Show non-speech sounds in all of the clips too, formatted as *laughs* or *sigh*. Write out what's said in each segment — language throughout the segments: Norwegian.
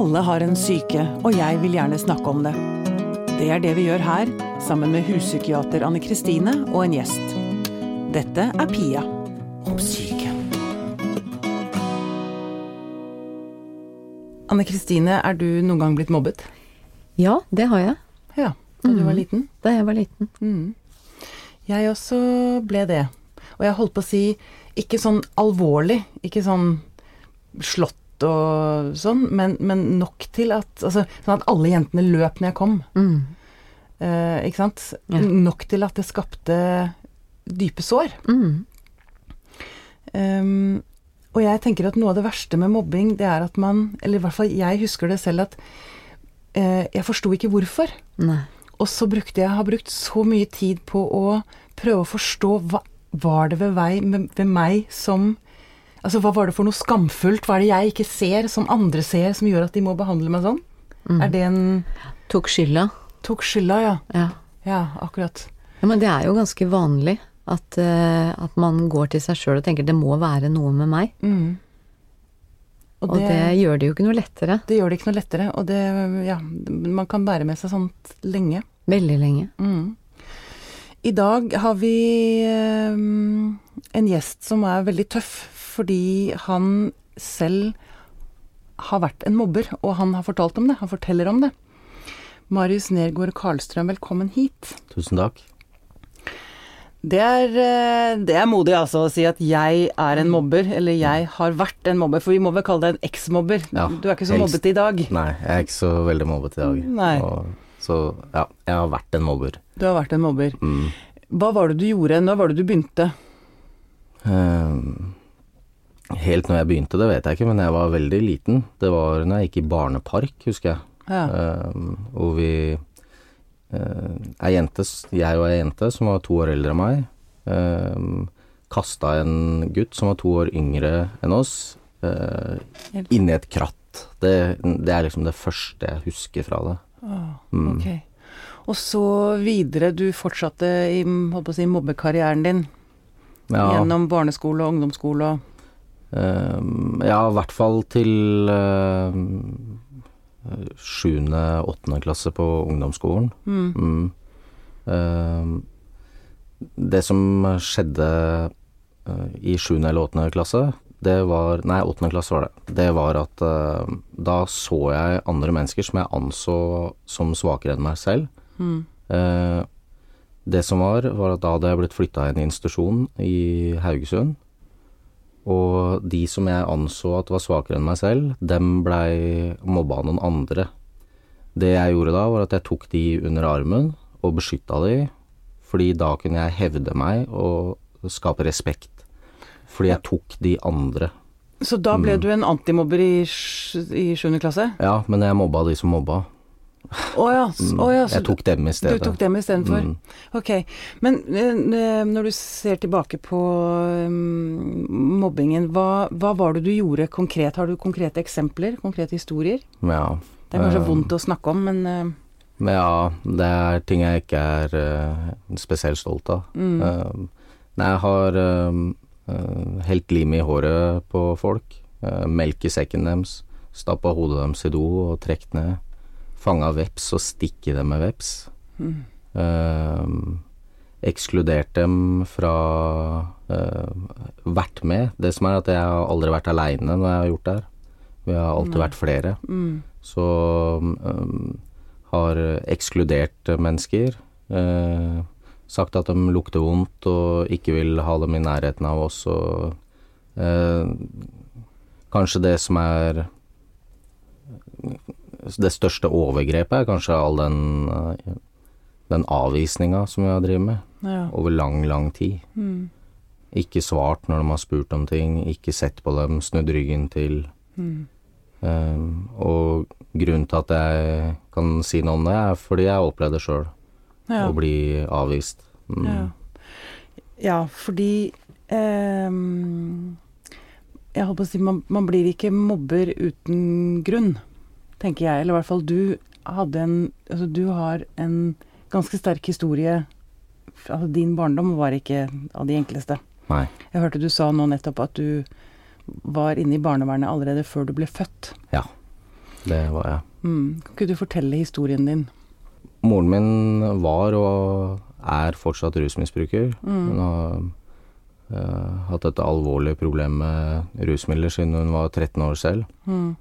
Alle har en syke, og jeg vil gjerne snakke om det. Det er det vi gjør her, sammen med huspsykiater Anne Kristine og en gjest. Dette er Pia om syke. Anne Kristine, er du noen gang blitt mobbet? Ja, det har jeg. Ja, da du var liten? Da jeg var liten. Mm. Jeg også ble det. Og jeg holdt på å si ikke sånn alvorlig, ikke sånn slått og sånn, men, men nok til at altså, Sånn at alle jentene løp når jeg kom. Mm. Eh, ikke sant? Ja. Nok til at det skapte dype sår. Mm. Um, og jeg tenker at noe av det verste med mobbing, det er at man Eller i hvert fall jeg husker det selv at eh, jeg forsto ikke hvorfor. Nei. Og så brukte jeg har brukt så mye tid på å prøve å forstå hva var det ved, vei, ved meg som Altså hva var det for noe skamfullt? Hva er det jeg ikke ser, som andre ser, som gjør at de må behandle meg sånn? Mm. Er det en Tok skylda. Tok skylda, ja. Ja. Ja, akkurat. ja. Men det er jo ganske vanlig at, uh, at man går til seg sjøl og tenker det må være noe med meg. Mm. Og det, gjør det jo ikke noe lettere. Det gjør det ikke noe lettere, og det Ja, man kan bære med seg sånt lenge. Veldig lenge. Mm. I dag har vi um, en gjest som er veldig tøff, fordi han selv har vært en mobber, og han har fortalt om det. Han forteller om det. Marius Nergård Karlstrøm, velkommen hit. Tusen takk. Det er, eh, det er modig altså å si at jeg er en mobber, eller jeg har vært en mobber, for vi må vel kalle deg en eks-mobber. Ja, du er ikke så helst. mobbete i dag. Nei, jeg er ikke så veldig mobbet i dag. Nei. Og, så ja, jeg har vært en mobber. Du har vært en mobber. Mm. Hva var det du gjorde? Når var det du begynte? Ehm, helt når jeg begynte, det vet jeg ikke, men jeg var veldig liten. Det var når jeg gikk i barnepark, husker jeg. Ja. Uh, hvor vi uh, ei jente, jeg og ei jente som var to år eldre enn meg, uh, kasta en gutt som var to år yngre enn oss, uh, inni et kratt. Det, det er liksom det første jeg husker fra det. Ah, Mm. Ok. Og så videre, du fortsatte i si, mobbekarrieren din Ja, gjennom barneskole og ungdomsskole og ehm, ja, i hvert fall til ehm, sjuende, åttende klasse på ungdomsskolen. mm. Mm. Ehm, det som skjedde eh, i sjuende eller åttende klasse, det var Nei, åttende klasse var det. Det var at uh, da så jeg andre mennesker som jeg anså som svakere enn meg selv. Mm. Uh, det som var, var at da hadde jeg blitt flytta i en institusjon i Haugesund. Og de som jeg anså at var svakere enn meg selv, dem blei mobba av noen andre. Det jeg gjorde da, var at jeg tok de under armen og beskytta de, fordi da kunne jeg hevde meg og skape respekt. Fordi jeg tok de andre. Så da ble Mm. du en antimobber i, i 7. klasse? Ja, men jeg mobba de som mobba. Å ja, s- Mm. ja, Jeg tok dem i du stedet. tok dem istedenfor? Mm. Ok. Men eh, når du ser tilbake på mm, mobbingen, hva, hva var det du gjorde konkret? Har du konkrete eksempler? Konkrete historier? Ja. Det er kanskje eh, vondt å snakke om, men eh, ja, det er ting jeg ikke er spesielt stolt av. mm. Uh, nei, jeg har helt lim i håret på folk, melk i sekken deres, stappa hodet deres i do og trukket ned, fanga veps og stikket dem med veps, Mm. Eh, ekskludert dem fra eh, Vært med. Det som er at jeg har aldri vært aleine når jeg har gjort det her. Vi har alltid Nei. vært flere. Mm. Så um, har ekskludert mennesker. Eh, sagt at de lukter vondt og ikke vil ha dem i nærheten av oss. Og eh, kanskje det som er det største overgrepet er kanskje all den, eh, den avvisninga som vi har drevet med Ja. over lang, lang tid. Mm. Ikke svart når de har spurt om ting, ikke sett på dem, snudd ryggen til. Mm. Um, og grunnen til at jeg kan si noe om det, er fordi jeg har opplevd det sjøl, Ja. å bli avvist. Mm. Ja. ja, fordi um Jeg holdt på å si man, man blir ikke mobber uten grunn, tenker jeg. Eller i hvert fall du hadde en Altså du har en ganske sterk historie. Altså din barndom var ikke av de enkleste. Nei. Jeg hørte du sa nå nettopp at du var inne i barnevernet allerede før du ble født. Ja. Det var jeg. Mm. Kan ikke du fortelle historien din? Moren min var og er fortsatt rusmisbruker. Hun har uh, hatt et alvorlig problem med rusmidler siden hun var 13 år selv. Mm.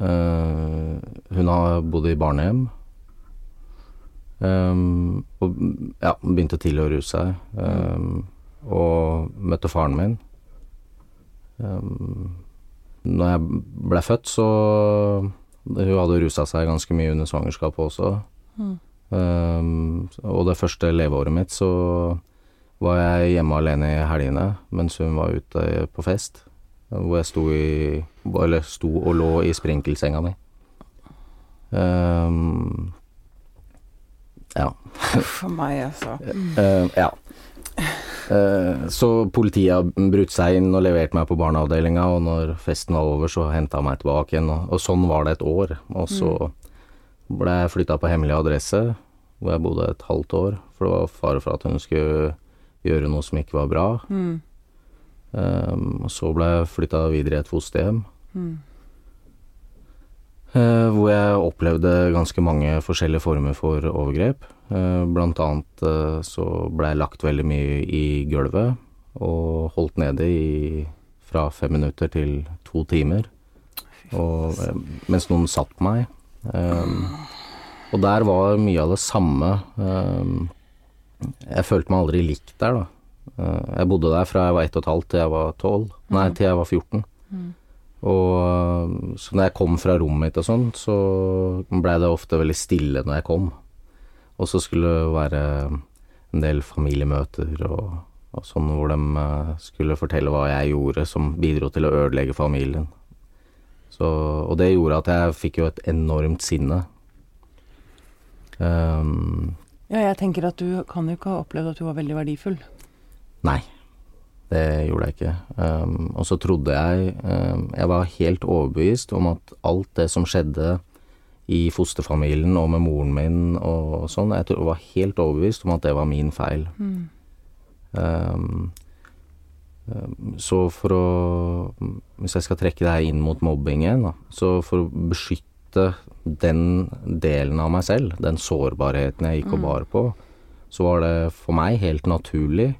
Eh, hun har bodd i barnehjem. Um, og ja, begynte tidlig å ruse seg. Um, og møtte faren min. Um, når jeg ble født, så Hun hadde rusa seg ganske mye under svangerskapet også. Mm. Um, og det første leveåret mitt så var jeg hjemme alene i helgene mens hun var ute på fest. Hvor jeg sto i Eller sto og lå i sprinkelsenga mi. Um, ja. For meg, altså. Uh, ja. Uh, så politiet har brutt seg inn og levert meg på barneavdelinga, og når festen var over, så henta han meg tilbake igjen. Og, og sånn var det et år. Og så ble jeg flytta på hemmelig adresse, hvor jeg bodde et halvt år. For det var fare for at hun skulle gjøre noe som ikke var bra. Mm. Um, og så ble jeg flytta videre i et fosterhjem. Mm. Uh, hvor jeg opplevde ganske mange forskjellige former for overgrep. Uh, blant annet uh, så ble jeg lagt veldig mye i gulvet og holdt nede i fra fem minutter til to timer. Og, mens noen satt på meg. Um, og der var mye av det samme. Um, jeg følte meg aldri likt der, da. Eh, jeg bodde der fra jeg var ett og et halvt til jeg var tolv. Nei, til jeg var 14. Og så når jeg kom fra rommet mitt og sånn, så blei det ofte veldig stille når jeg kom. Og så skulle det være en del familiemøter og, og sånn hvor de eh, skulle fortelle hva jeg gjorde som bidro til å ødelegge familien. Så, og det gjorde at jeg fikk jo et enormt sinne. Um, Ja, jeg tenker at du kan jo ikke ha opplevd at du var veldig verdifull. Nei, det gjorde jeg ikke. Um, og så trodde jeg um, Jeg var helt overbevist om at alt det som skjedde i fosterfamilien og med moren min og sånn, jeg tro- var helt overbevist om at det var min feil. Mm. um, så for å Hvis jeg skal trekke det her inn mot mobbingen, da, så for å beskytte den delen av meg selv, den sårbarheten jeg gikk og bar på, så var det for meg helt naturlig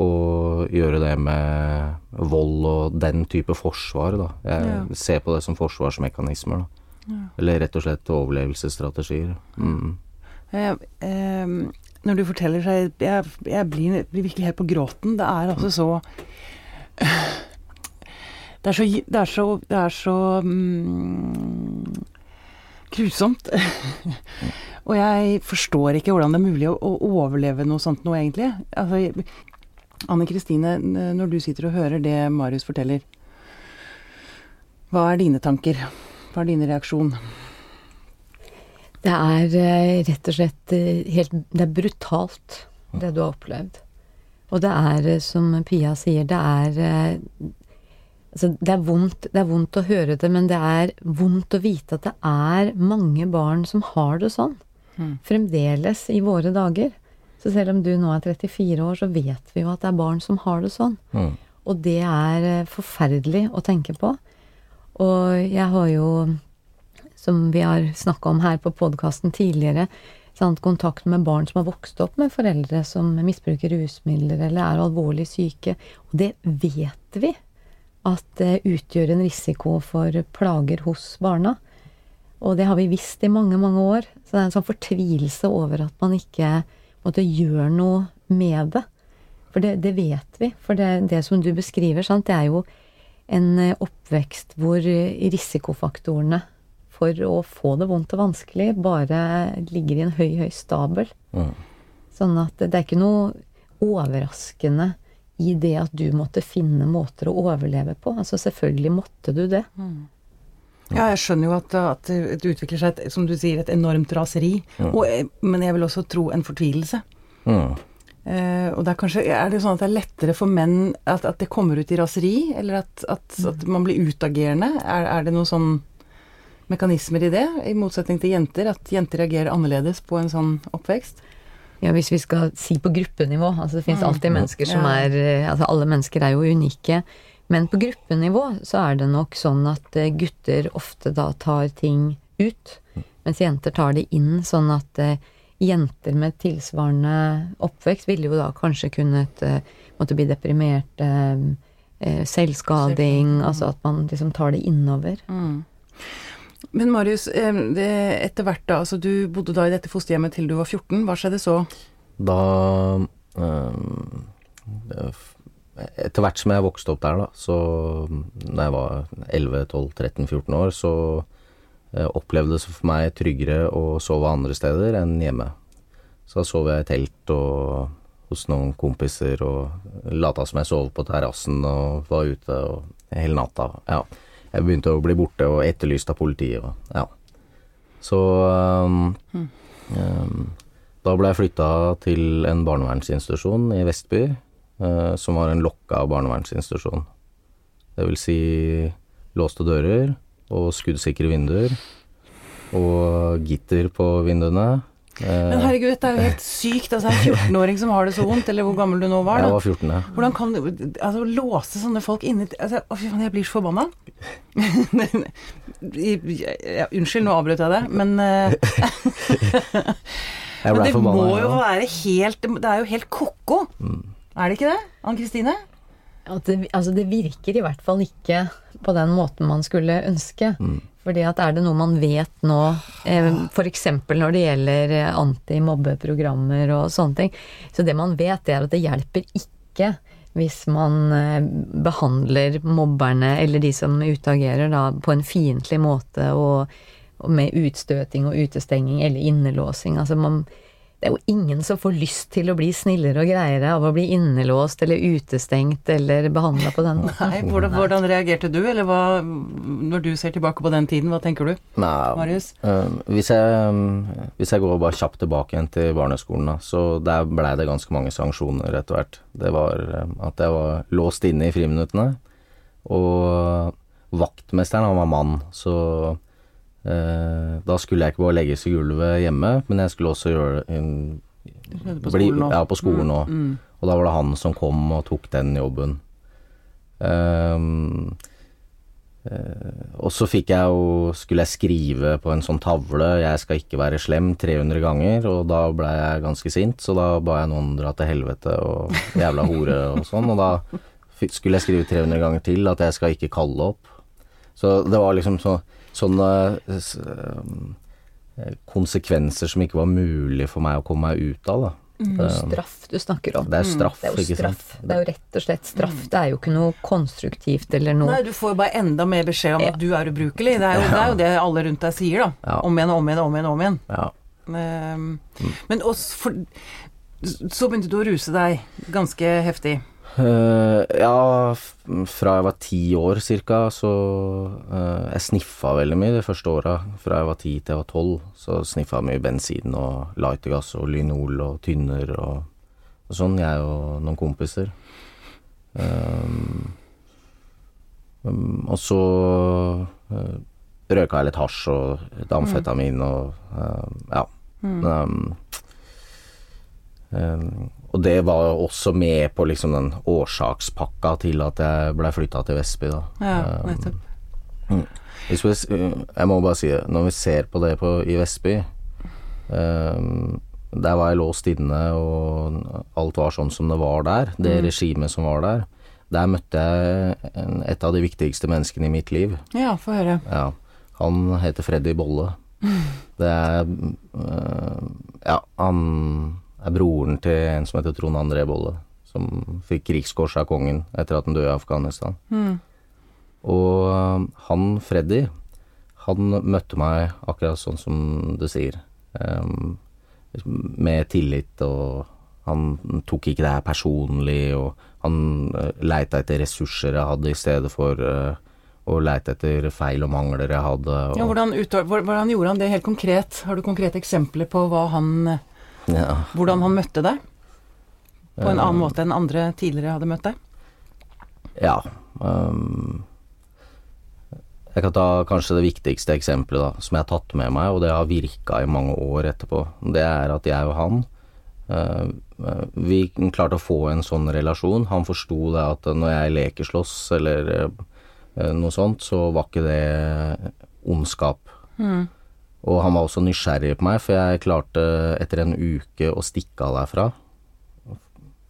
å gjøre det med vold og den type forsvar, da. Jeg Ja. ser på det som forsvarsmekanismer, da. Eller rett og slett overlevelsesstrategier. Mm. Jeg, eh, når du forteller seg Jeg, jeg blir, blir virkelig helt på gråten. Det er altså så Det er så Det er så, det er så mm, grusomt. Og jeg forstår ikke hvordan det er mulig å, å overleve noe sånt nå, egentlig. Altså, Anne Kristine, når du sitter og hører det Marius forteller, hva er dine tanker? Hva er din reaksjon? Det er eh, rett og slett eh, helt Det er brutalt, det du har opplevd. Og det er, eh, som Pia sier, det er Altså, det er vondt, det er vondt å høre det, men det er vondt å vite at det er mange barn som har det sånn. Mm. Fremdeles i våre dager. Så selv om du nå er 34 år, så vet vi jo at det er barn som har det sånn. Mm. Og det er eh, forferdelig å tenke på. Og jeg har jo, som vi har snakka om her på podkasten tidligere, sant, kontakt med barn som har vokst opp med foreldre som misbruker rusmidler eller er alvorlig syke. Og det vet vi at det utgjør en risiko for plager hos barna. Og det har vi visst i mange, mange år. Så det er en sånn fortvilelse over at man ikke måtte gjør noe med det. For det, det vet vi. For det, det som du beskriver, sant, det er jo en eh, oppvekst hvor eh, risikofaktorene for å få det vondt og vanskelig bare ligger i en høy, høy stabel. Mm. Sånn at det er ikke noe overraskende i det at du måtte finne måter å overleve på. Altså selvfølgelig måtte du det. Ja, jeg skjønner jo at, at det utvikler seg, et, som du sier, et enormt raseri. Og, eh, men jeg vil også tro en fortvilelse. Mm. Eh, og det er kanskje Er det sånn at det er lettere for menn at, at det kommer ut i raseri, eller at, at, at man blir utagerende? Er, er det noen sånn mekanismer i det, i motsetning til jenter? At jenter reagerer annerledes på en sånn oppvekst? Ja, hvis vi skal si på gruppenivå. Altså det finnes Mm. alltid mennesker som Ja. er eh, Altså alle mennesker er jo unike. Men på gruppenivå så er det nok sånn at eh, gutter ofte da tar ting ut, mens jenter tar det inn, sånn at eh, jenter med tilsvarende oppvekst ville jo da kanskje kunnet eh, måtte bli deprimerte, eh, selvskading, mm. altså at man liksom tar det innover. Mm. Men Marius, etter hvert da, altså du bodde da i dette fosterhjemmet til du var 14. Hva skjedde så? Da f- Etter hvert som jeg vokste opp der, da, så da jeg var 11-12-13-14 år, så eh, opplevdes det for meg tryggere å sove andre steder enn hjemme. Så da sov jeg i telt og hos noen kompiser og lata som jeg sov på terrassen og var ute og hele natta. Ja. Jeg begynte å bli borte og etterlyst av politiet og ja. Så øhm, um, da ble jeg flytta til en barnevernsinstitusjon i Vestby, som var en lokka barnevernsinstitusjon. Det vil si låste dører og skuddsikre vinduer og gitter på vinduene. Eh, Men herregud, dette er jo helt sykt. Altså, en 14-åring som har det så vondt, eller hvor gammel du nå var. jeg var 14, ja. Hvordan kan du altså, låse sånne folk inne altså, Å, fy faen, jeg blir så forbanna. *laughs* Ja, unnskyld, nå avbrøt jeg det, men eh, *laughs* Men det må jo være helt Det er jo helt ko-ko. Er det ikke det? Ann Kristine? At det, altså det virker i hvert fall ikke på den måten man skulle ønske. Fordi at er det noe man vet nå, eh, f.eks. når det gjelder eh, antimobbeprogrammer og sånne ting, så det man vet, det er at det hjelper ikke hvis man eh, behandler mobberne eller de som utagerer da på en fiendtlig måte og, og med utstøting og utestenging eller innelåsing. Altså man det er jo ingen som får lyst til å bli snillere og greiere av å bli innelåst eller utestengt eller behandla på den måten. Nei, hvordan, hvordan reagerte du, eller hva Når du ser tilbake på den tiden, hva tenker du? Nei, Marius? Øh, hvis, jeg, eh, hvis jeg går bare kjapt tilbake igjen til barneskolen, da, så der blei det ganske mange sanksjoner etter hvert. Det var eh, at jeg var låst inne i friminuttene, og vaktmesteren, han var mann, så da skulle jeg ikke bare legges i gulvet hjemme, men jeg skulle også gjøre en, På bli. Ja, på skolen òg. Mm. Og da var det han som kom og tok den jobben. Um, eh, og så fikk jeg jo Skulle jeg skrive på en sånn tavle 'Jeg skal ikke være slem' 300 ganger, og da ble jeg ganske sint, så da ba jeg noen dra til helvete og jævla hore og sånn, og da skulle jeg skrive 300 ganger til at jeg skal ikke kalle opp. Så det var liksom så, sånne eh, konsekvenser som ikke var mulig for meg å komme meg ut av, da. Det er jo straff du snakker om. Det er straff, Det er jo ikke sant. straff. Det er jo rett og slett straff. Det er jo ikke noe konstruktivt eller noe Nei, du får jo bare enda mer beskjed om Ja. at du er ubrukelig. Det er jo det, er jo det alle rundt deg sier, da. Ja. Om igjen og om igjen og om igjen. Om igjen. Ja. Ehm, Men også for Så begynte du å ruse deg ganske heftig. Eh, ja, fra jeg var ti år cirka, så uh, Jeg sniffa veldig mye de første åra. Fra jeg var ti til jeg var tolv, så sniffa jeg mye bensin og lightergass og lynol og tynner og, og sånn, jeg og noen kompiser. Um, um, og så uh, røyka jeg litt hasj og litt amfetamin og ja. Um, um, og det var også med på liksom den årsakspakka til at jeg ble flytta til Vestby, da. Ja, Um, nettopp. hvis vi, jeg må bare si det, når vi ser på det på, i Vestby um, Der var jeg låst inne, og alt var sånn som det var der. Det regimet som var der. Der møtte jeg en, et av de viktigste menneskene i mitt liv. Ja, få høre. Ja, han heter Freddy Bolle. *laughs* Det er øh, Ja, han er broren til en som heter Trond André Bolle, som fikk krigskors av kongen etter at han døde i Afghanistan. Mm. Og øh, han Freddy, han møtte meg akkurat sånn som du sier. Ehm, med tillit, og han tok ikke det her personlig, og han uh, leita etter ressurser jeg hadde i stedet for uh, å leite etter feil og mangler jeg hadde. Og, Ja, hvordan, hvordan gjorde han det helt konkret? Har du konkrete eksempler på hva han, ja. hvordan han møtte deg? På en Eh, annen måte enn andre tidligere hadde møtt deg? Ja. Um, jeg kan ta kanskje det viktigste eksempelet da, som jeg har tatt med meg, og det har virka i mange år etterpå. Det er at jeg og han eh, eh, vi klarte å få en sånn relasjon. Han forsto det at når jeg lekeslåss eller uh, noe sånt, så var ikke det ondskap. Og han var også nysgjerrig på meg, for jeg klarte etter en uke å stikke av derfra.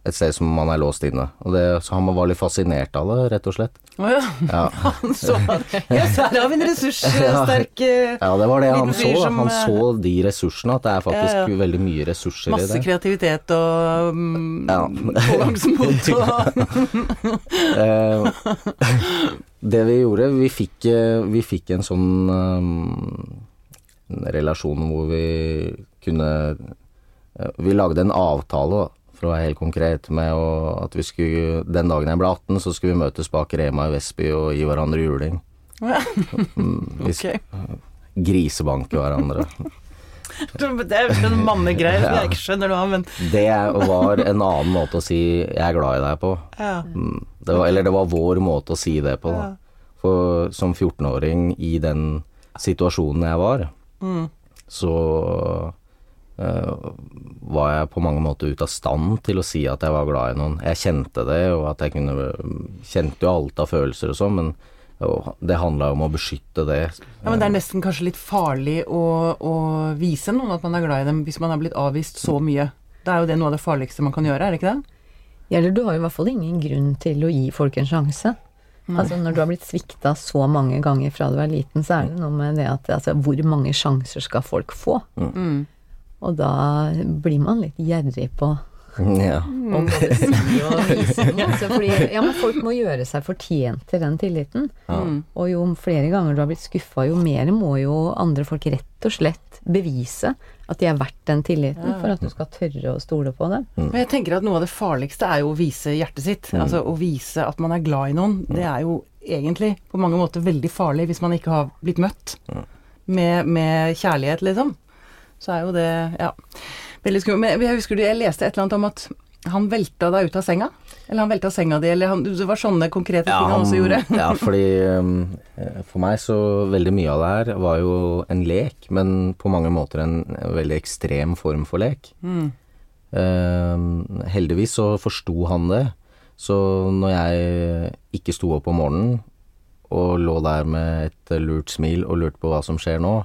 Et sted som man er låst inne. Og det, så han var litt fascinert av det, rett og slett. Å ja. Ja. *laughs* Han så *laughs* Ja, så her har vi en ressurssterk eh, Ja, det var det han så. som, Han eh, så de ressursene, at det er faktisk Ja, ja. veldig mye ressurser i det. Masse kreativitet og mm, Ja. pågangsmot og *laughs* Eh, det vi gjorde, vi fikk, eh, vi fikk en sånn eh, en relasjon hvor vi kunne eh, Vi lagde en avtale, for å være helt konkret, med at vi skulle Den dagen jeg ble 18, så skulle vi møtes bak Rema i Vestby og gi hverandre juling. Ja. vi sk- *laughs* Grisebanke hverandre. *laughs* Det er en mannegreie som jeg ikke skjønner noe av, men Det var en annen måte å si 'jeg er glad i deg' på. ja. Mm, Det var, eller det var vår måte å si det på, da. For som 14-åring i den situasjonen jeg var, Mm. så uh, var jeg på mange måter ute av stand til å si at jeg var glad i noen. Jeg kjente det, og at jeg kunne Kjente jo alt av følelser og sånn, men det handla om å beskytte det. Ja, men det er nesten kanskje litt farlig å, å vise noen at man er glad i dem hvis man har blitt avvist så mye. Det er jo det noe av det farligste man kan gjøre, er det ikke det? Eller du har jo i hvert fall ingen grunn til å gi folk en sjanse. Altså Når du har blitt svikta så mange ganger fra du er liten, så er det noe med det at altså, hvor mange sjanser skal folk få? Mm. Og da blir man litt gjerrig på Ja. både si og vise noe. Altså, fordi, ja, men folk må gjøre seg fortjent til den tilliten. Ja. Og jo flere ganger du har blitt skuffa, jo mer må jo andre folk rett og slett bevise at de er verdt den tilliten, for at du skal tørre å stole på dem. Men jeg tenker at noe av det farligste er jo å vise hjertet sitt. Altså å vise at man er glad i noen. Det er jo egentlig på mange måter veldig farlig hvis man ikke har blitt møtt med, med kjærlighet, liksom. Så er jo det ja, veldig skummelt. Men jeg husker du, jeg leste et eller annet om at han velta deg ut av senga? Eller han velta senga di, eller han, det var sånne konkrete ting han også gjorde. ja, fordi um, for meg så veldig mye av det her var jo en lek, men på mange måter en veldig ekstrem form for lek. Mm. Uh, heldigvis så forsto han det. Så når jeg ikke sto opp om morgenen og lå der med et lurt smil og lurte på hva som skjer nå,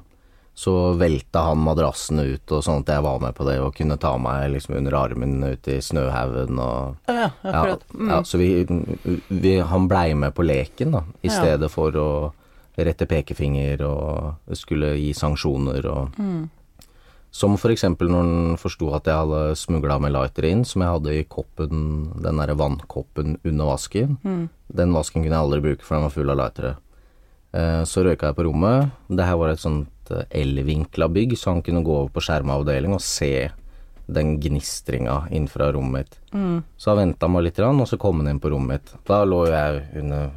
så velta han madrassen ut, og sånn at jeg var med på det og kunne ta meg liksom under armen ut i snøhaugen og Ja, akkurat. Mm. ja, så vi, vi, han blei med på leken, da, i Ja. stedet for å rette pekefinger og skulle gi sanksjoner og Mm. Som eksempel når han forsto at jeg hadde smugla med lighter inn, som jeg hadde i koppen, den derre vannkoppen under vasken. Mm. Den vasken kunne jeg aldri bruke, for den var full av lightere. Eh, Så røyka jeg på rommet. Det her var et sånt eh, L-vinkla bygg, så han kunne gå over på skjermavdeling og se den gnistringa innenfra rommet mitt. Mm. Så han venta meg litt, og så kom han inn på rommet mitt. Da lå jeg under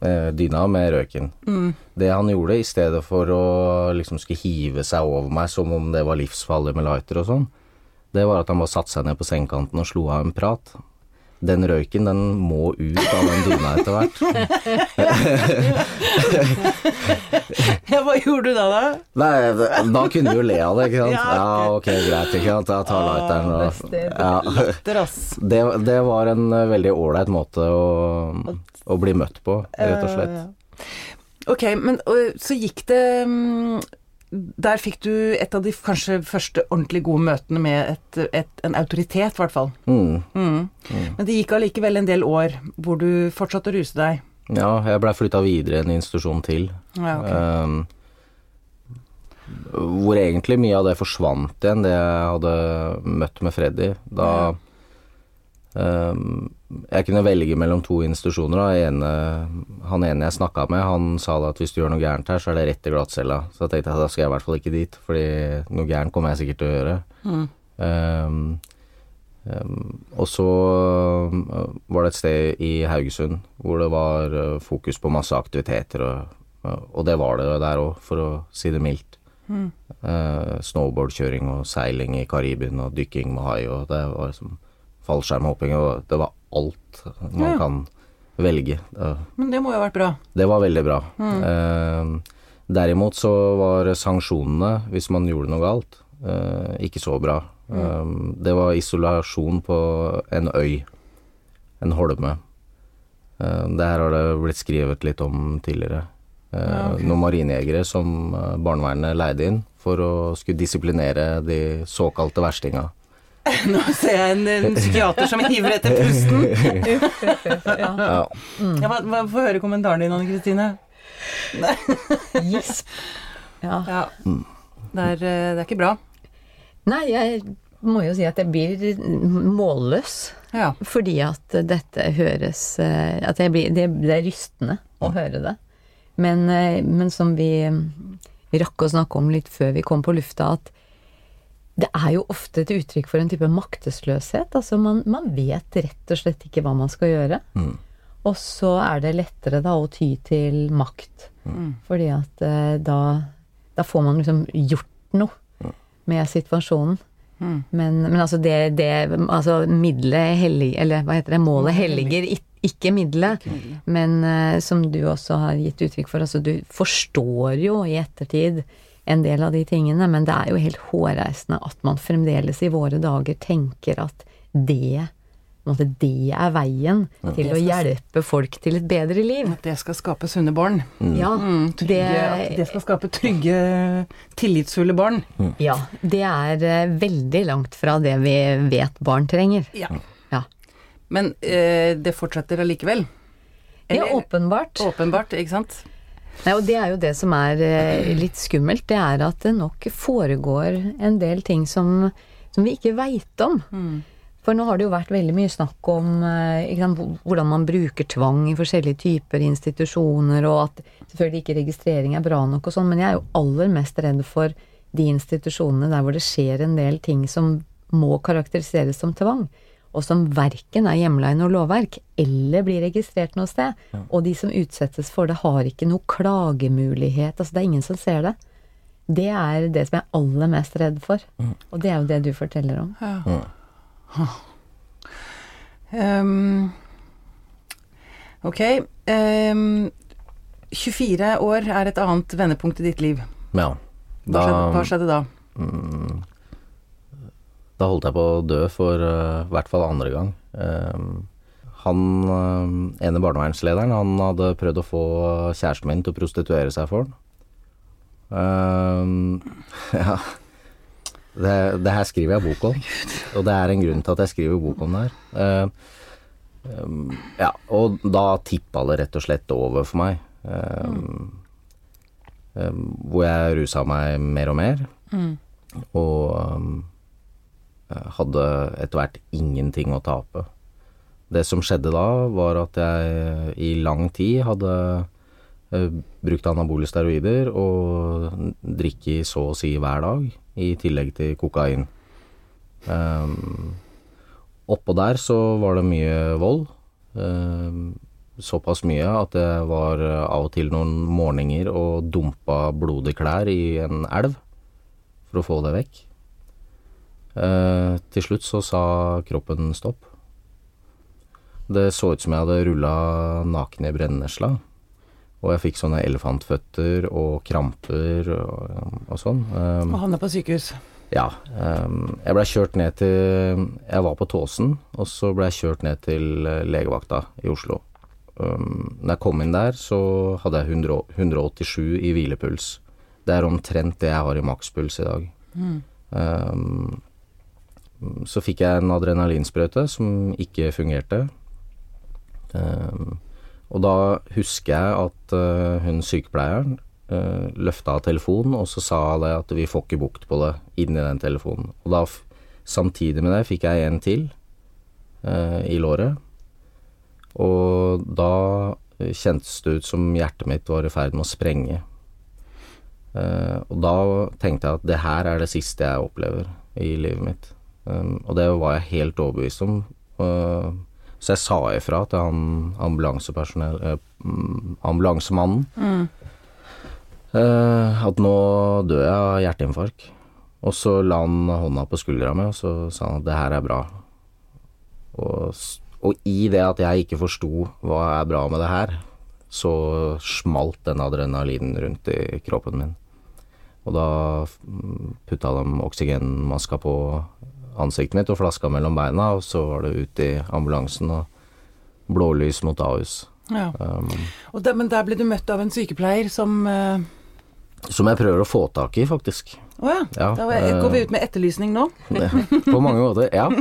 eh, dyna med røyken. Mm. Det han gjorde, i stedet for å liksom skulle hive seg over meg som om det var livsfarlig med lighter og sånn, det var at han bare satte seg ned på sengekanten og slo av en prat. Den røyken, den må ut av den dyna etter hvert. *laughs* Ja, hva gjorde du da, da? Nei, da kunne vi jo le av det, ikke sant. Ja, ok, greit, ikke sant. Jeg tar lighteren og ja. *laughs* Det, det var en eh, veldig ålreit måte å, å bli møtt på, rett og slett. Ok, men så gikk det mm, Der fikk du et av de kanskje første ordentlig gode møtene med et, et, en autoritet, i hvert fall. Mm. Mm. Men det gikk allikevel en del år hvor du fortsatte å ruse deg. Ja, jeg blei flytta videre en institusjon til. Ja, okay. um, hvor egentlig mye av det forsvant igjen, det jeg hadde møtt med Freddy. Da ehm, Jeg kunne velge mellom to institusjoner. Ene, han ene jeg snakka med, han sa da at hvis du gjør noe gærent her, så er det rett til glattcella. Så da tenkte jeg da skal jeg i hvert fall ikke dit, fordi noe gærent kommer jeg sikkert til å gjøre. Mm. Um, um, og så ehm, var det et sted i Haugesund hvor det var eh, fokus på masse aktiviteter, og, og det var det der òg, for å si det mildt. Mm. Uh, snowboardkjøring og seiling i Karibien og dykking med hai, og det var liksom fallskjermhopping, og det var alt man Ja. kan velge. Men det må jo ha vært bra. det var veldig bra. Eh, derimot så var sanksjonene, hvis man gjorde noe galt, eh, ikke så bra. Um, det var isolasjon på en øy, en holme. Eh, det her har det blitt skrevet litt om tidligere. Eh, Ja, ok. Noen marinejegere som eh, barnevernet leide inn for å skulle disiplinere de såkalte verstinga. *laughs* Nå ser jeg en, en psykiater som hiver etter pusten. ja. Ja. Ja, hva, hva, Få høre kommentaren din, Anne Kristine. Gisp. Ja. Ja. Det er, eh, det er ikke bra. Nei, jeg må jo si at jeg blir målløs. Ja. Fordi at dette høres eh, At jeg blir, det, det er rystende å høre det. Men, eh, men som vi vi rakk å snakke om litt før vi kom på lufta, at det er jo ofte et uttrykk for en type maktesløshet. Altså man, man vet rett og slett ikke hva man skal gjøre. Mm. Og så er det lettere da å ty til makt. Mm. Fordi at eh, da, da får man liksom gjort noe med situasjonen. Mm. Men, men altså det, det Altså middelet hellig... Eller hva heter det? Målet helliger ikke middelet. Men eh, som du også har gitt uttrykk for, altså du forstår jo i ettertid en del av de tingene, men det er jo helt hårreisende at man fremdeles i våre dager tenker at det på det er veien til å hjelpe folk til et bedre liv. At det skal skape sunne barn. Ja, Mm, trygge, at det, det skal skape trygge, tillitsfulle barn. ja, det er eh, veldig langt fra det vi vet barn trenger. Ja. Ja, Men eh, det fortsetter allikevel. ja åpenbart. Åpenbart, ikke sant? Nei, og det er jo det som er eh, litt skummelt, det er at det nok foregår en del ting som, som vi ikke veit om. For nå har det jo vært veldig mye snakk om eh, sant, hvordan man bruker tvang i forskjellige typer institusjoner, og at selvfølgelig ikke registrering er bra nok og sånn, men jeg er jo aller mest redd for de institusjonene der hvor det skjer en del ting som må karakteriseres som tvang, og som verken er hjemla i noe lovverk eller blir registrert noe sted. Og de som utsettes for det, har ikke noe klagemulighet. Altså det er ingen som ser det. Det er det som jeg er aller mest redd for. Og det er jo det du forteller om. Ja. Ehm, ok. Um, 24 år er et annet vendepunkt i ditt liv. ja. Hva, skjedde, hva Da, skjedde da? mm, da holdt jeg på å dø for uh, hvert fall andre gang. Uh, han uh, ene barnevernslederen, han hadde prøvd å få kjæresten min til å prostituere seg for han. Uh, *laughs* ja. Det, det her skriver jeg bok om, *laughs* og det er en grunn til at jeg skriver bok om det her. Uh, um, ja, og da tippa det rett og slett over for meg. Um, um, hvor jeg rusa meg mer og mer, og um, jeg hadde etter hvert ingenting å tape. Det som skjedde da, var at jeg i lang tid hadde eh, brukt anabole steroider og drikke så å si hver dag, i tillegg til kokain. Um, oppå der så var det mye vold. Um, såpass mye at det var eh, av og til noen morgener og dumpa blodige klær i en elv for å få det vekk. Eh, til slutt så sa kroppen stopp. Det så ut som jeg hadde rulla naken i brennesla. Og jeg fikk sånne elefantføtter og kramper og, og sånn. Um, og havna på sykehus. ja. Um, jeg blei kjørt ned til Jeg var på Tåsen, og så blei jeg kjørt ned til legevakta i Oslo. Um, når jeg kom inn der, så hadde jeg 100, 187 i hvilepuls. Det er omtrent det jeg har i makspuls i dag. Um, så fikk jeg en adrenalinsprøyte som ikke fungerte. Um, og da husker jeg at eh, hun sykepleieren uh, løfta telefonen, og så sa det at vi får ikke bukt på det inni den telefonen. Og da, samtidig med det, fikk jeg en til eh, i låret. Og da eh, kjentes det ut som hjertet mitt var i ferd med å sprenge. Eh, og da tenkte jeg at det her er det siste jeg opplever i livet mitt. Um, og det var jeg helt overbevist om. Uh, så jeg sa ifra til han ambulansepersonell eh, mm, ambulansemannen eh, at nå dør jeg av hjerteinfarkt. Og så la han hånda på skuldra mi, og så sa han at det her er bra. Og, og i det at jeg ikke forsto hva er bra med det her, så smalt den adrenalinen rundt i kroppen min. Og da mm, putta de oksygenmaska på ansiktet mitt og flaska mellom beina, og så var det ut i ambulansen og blålys mot Ahus. Ja. Um, Og der, men der ble du møtt av en sykepleier som uh... som jeg prøver å få tak i, faktisk. ja. Ja, Da går vi ut med etterlysning nå. *laughs* På mange måter, ja. *laughs*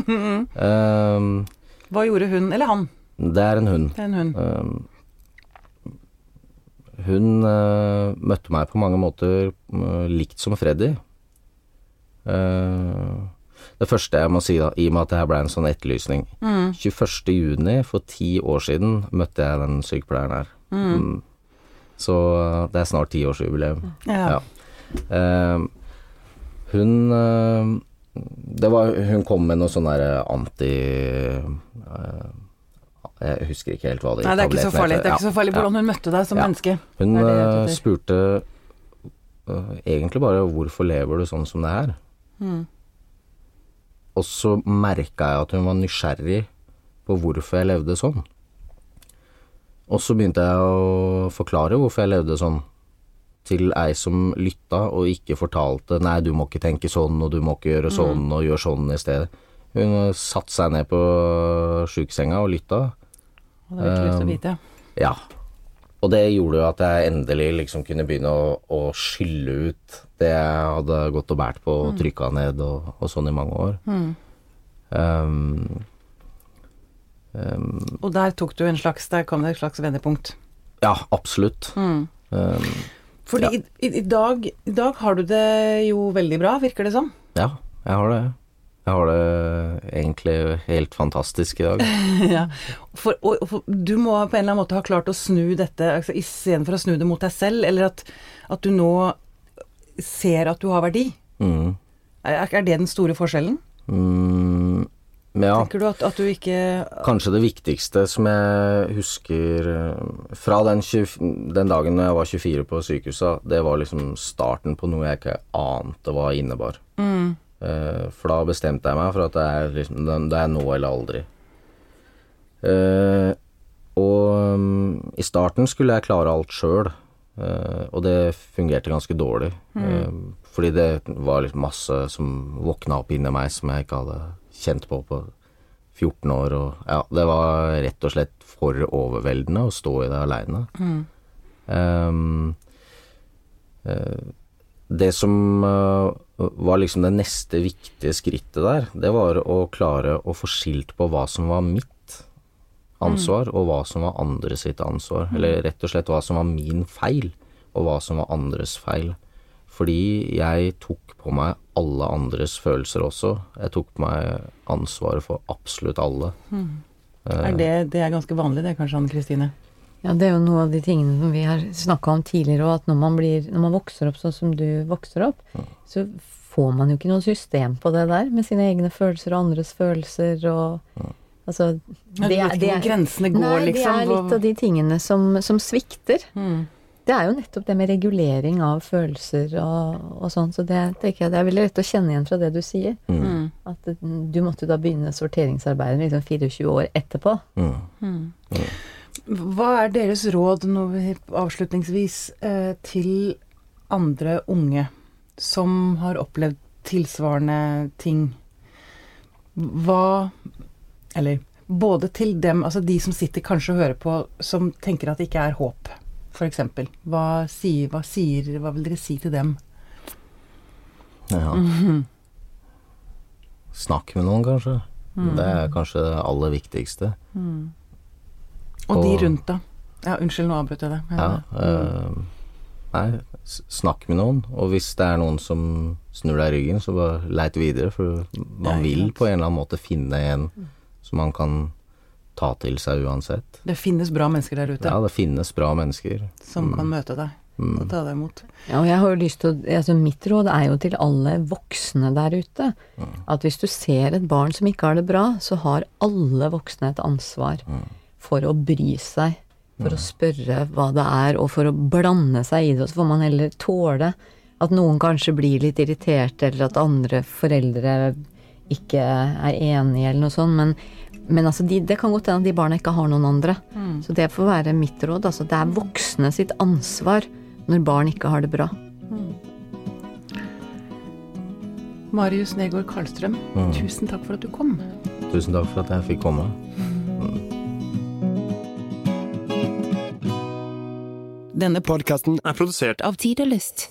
Um, Hva gjorde hun, eller han? det er en hund. Er en hund. Um, hun uh, møtte meg på mange måter uh, likt som Freddy. Eh, det første jeg må si, da, i og med at det her ble en sånn etterlysning 21. juni for ti år siden møtte jeg den sykepleieren her. Mm. Så eh, det er snart tiårsjubileum. Ja. Ja. Eh, hun eh, det var, Hun kom med noe sånn derre anti Jeg husker ikke helt hva det Nei, det er ikke så farlig. Det er ikke så farlig hvordan ja. hun møtte deg som Ja. menneske. Hun Det det spurte egentlig bare 'hvorfor lever du sånn som det er'? Mm. Og så merka jeg at hun var nysgjerrig på hvorfor jeg levde sånn. Og så begynte jeg å forklare hvorfor jeg levde sånn, til ei som lytta og ikke fortalte 'nei, du må ikke tenke sånn, og du må ikke gjøre sånn, og gjør sånn i stedet'. Hun satte seg ned på sjukesenga og lytta. Og det har ikke lyst til å vite. Ja. Og det gjorde jo at jeg endelig liksom kunne begynne å, å skylle ut det jeg hadde gått og båret på og trykka ned og, og sånn i mange år. Um, um, Og der tok du en slags Der kom det et slags vendepunkt. ja, absolutt. Um, Fordi Ja. i, i, dag, i dag har du det jo veldig bra, virker det som. ja, jeg har det. Jeg har det egentlig helt fantastisk i dag. *laughs* ja. for, og for, du må på en eller annen måte ha klart å snu dette, altså, istedenfor å snu det mot deg selv, eller at, at du nå ser at du har verdi. Mm. Er, er det den store forskjellen? Mm, ja. Tenker du at, at du ikke Kanskje det viktigste som jeg husker eh, fra den, 20, den dagen jeg var 24 på sykehuset, det var liksom starten på noe jeg ikke ante hva innebar. Mm. For da bestemte jeg meg for at det er, liksom, det er nå eller aldri. Eh, og mm, i starten skulle jeg klare alt sjøl, og det fungerte ganske dårlig. Eh, fordi det var liksom masse som våkna opp inni meg som jeg ikke hadde kjent på på 14 år, og ja, det var rett og slett for overveldende å stå i det aleine. Um, eh, det som eh, var liksom det neste viktige skrittet der, det var å klare å få skilt på hva som var mitt ansvar, og hva som var andre sitt ansvar. Eller rett og slett hva som var min feil, og hva som var andres feil. Fordi jeg tok på meg alle andres følelser også. Jeg tok på meg ansvaret for absolutt alle. er det, det er ganske vanlig det, kanskje, Anne Kristine? Ja, det er jo noe av de tingene som vi har snakka om tidligere, òg, at når man, blir, når man vokser opp sånn som du vokser opp, så får man jo ikke noe system på det der, med sine egne følelser og andres følelser og Altså Ja, du vet ikke hvor grensene går, nei, liksom, det er litt av de tingene som, som svikter. Mm. Det er jo nettopp det med regulering av følelser og, og sånn, så det tenker jeg det er veldig lett å kjenne igjen fra det du sier. Mm. At du måtte da begynne sorteringsarbeidet liksom 24 år etterpå. Mm. Hva er deres råd nå, avslutningsvis eh, til andre unge som har opplevd tilsvarende ting? Hva Eller både til dem, altså de som sitter kanskje og hører på, som tenker at det ikke er håp, f.eks. Hva sier, hva sier Hva vil dere si til dem? Ja. Snakk med noen, kanskje. Det er kanskje det aller viktigste. Og de rundt, da? Ja, unnskyld, nå avbrøt jeg det. Ja, eh, nei, snakk med noen. Og hvis det er noen som snur deg i ryggen, så bare leit videre. For man vil på en eller annen måte finne en som man kan ta til seg uansett. Det finnes bra mennesker der ute Ja, det finnes bra mennesker. som kan møte deg og ta deg imot. Ja, og jeg har jo lyst til å altså Mitt råd er jo til alle voksne der ute. At hvis du ser et barn som ikke har det bra, så har alle voksne et ansvar for å bry seg. For å spørre hva det er, og for å blande seg i det. Og så får man heller tåle at noen kanskje blir litt irritert, eller at andre foreldre ikke er enige, eller noe sånt. Men, men altså, de, det kan godt hende at de barna ikke har noen andre. Så det får være mitt råd. Altså, det er voksne sitt ansvar når barn ikke har det bra. Marius Negård Karlstrøm, Mm. tusen takk for at du kom. Tusen takk for at jeg fikk komme. Denne podkasten er produsert av Tid og Lyst.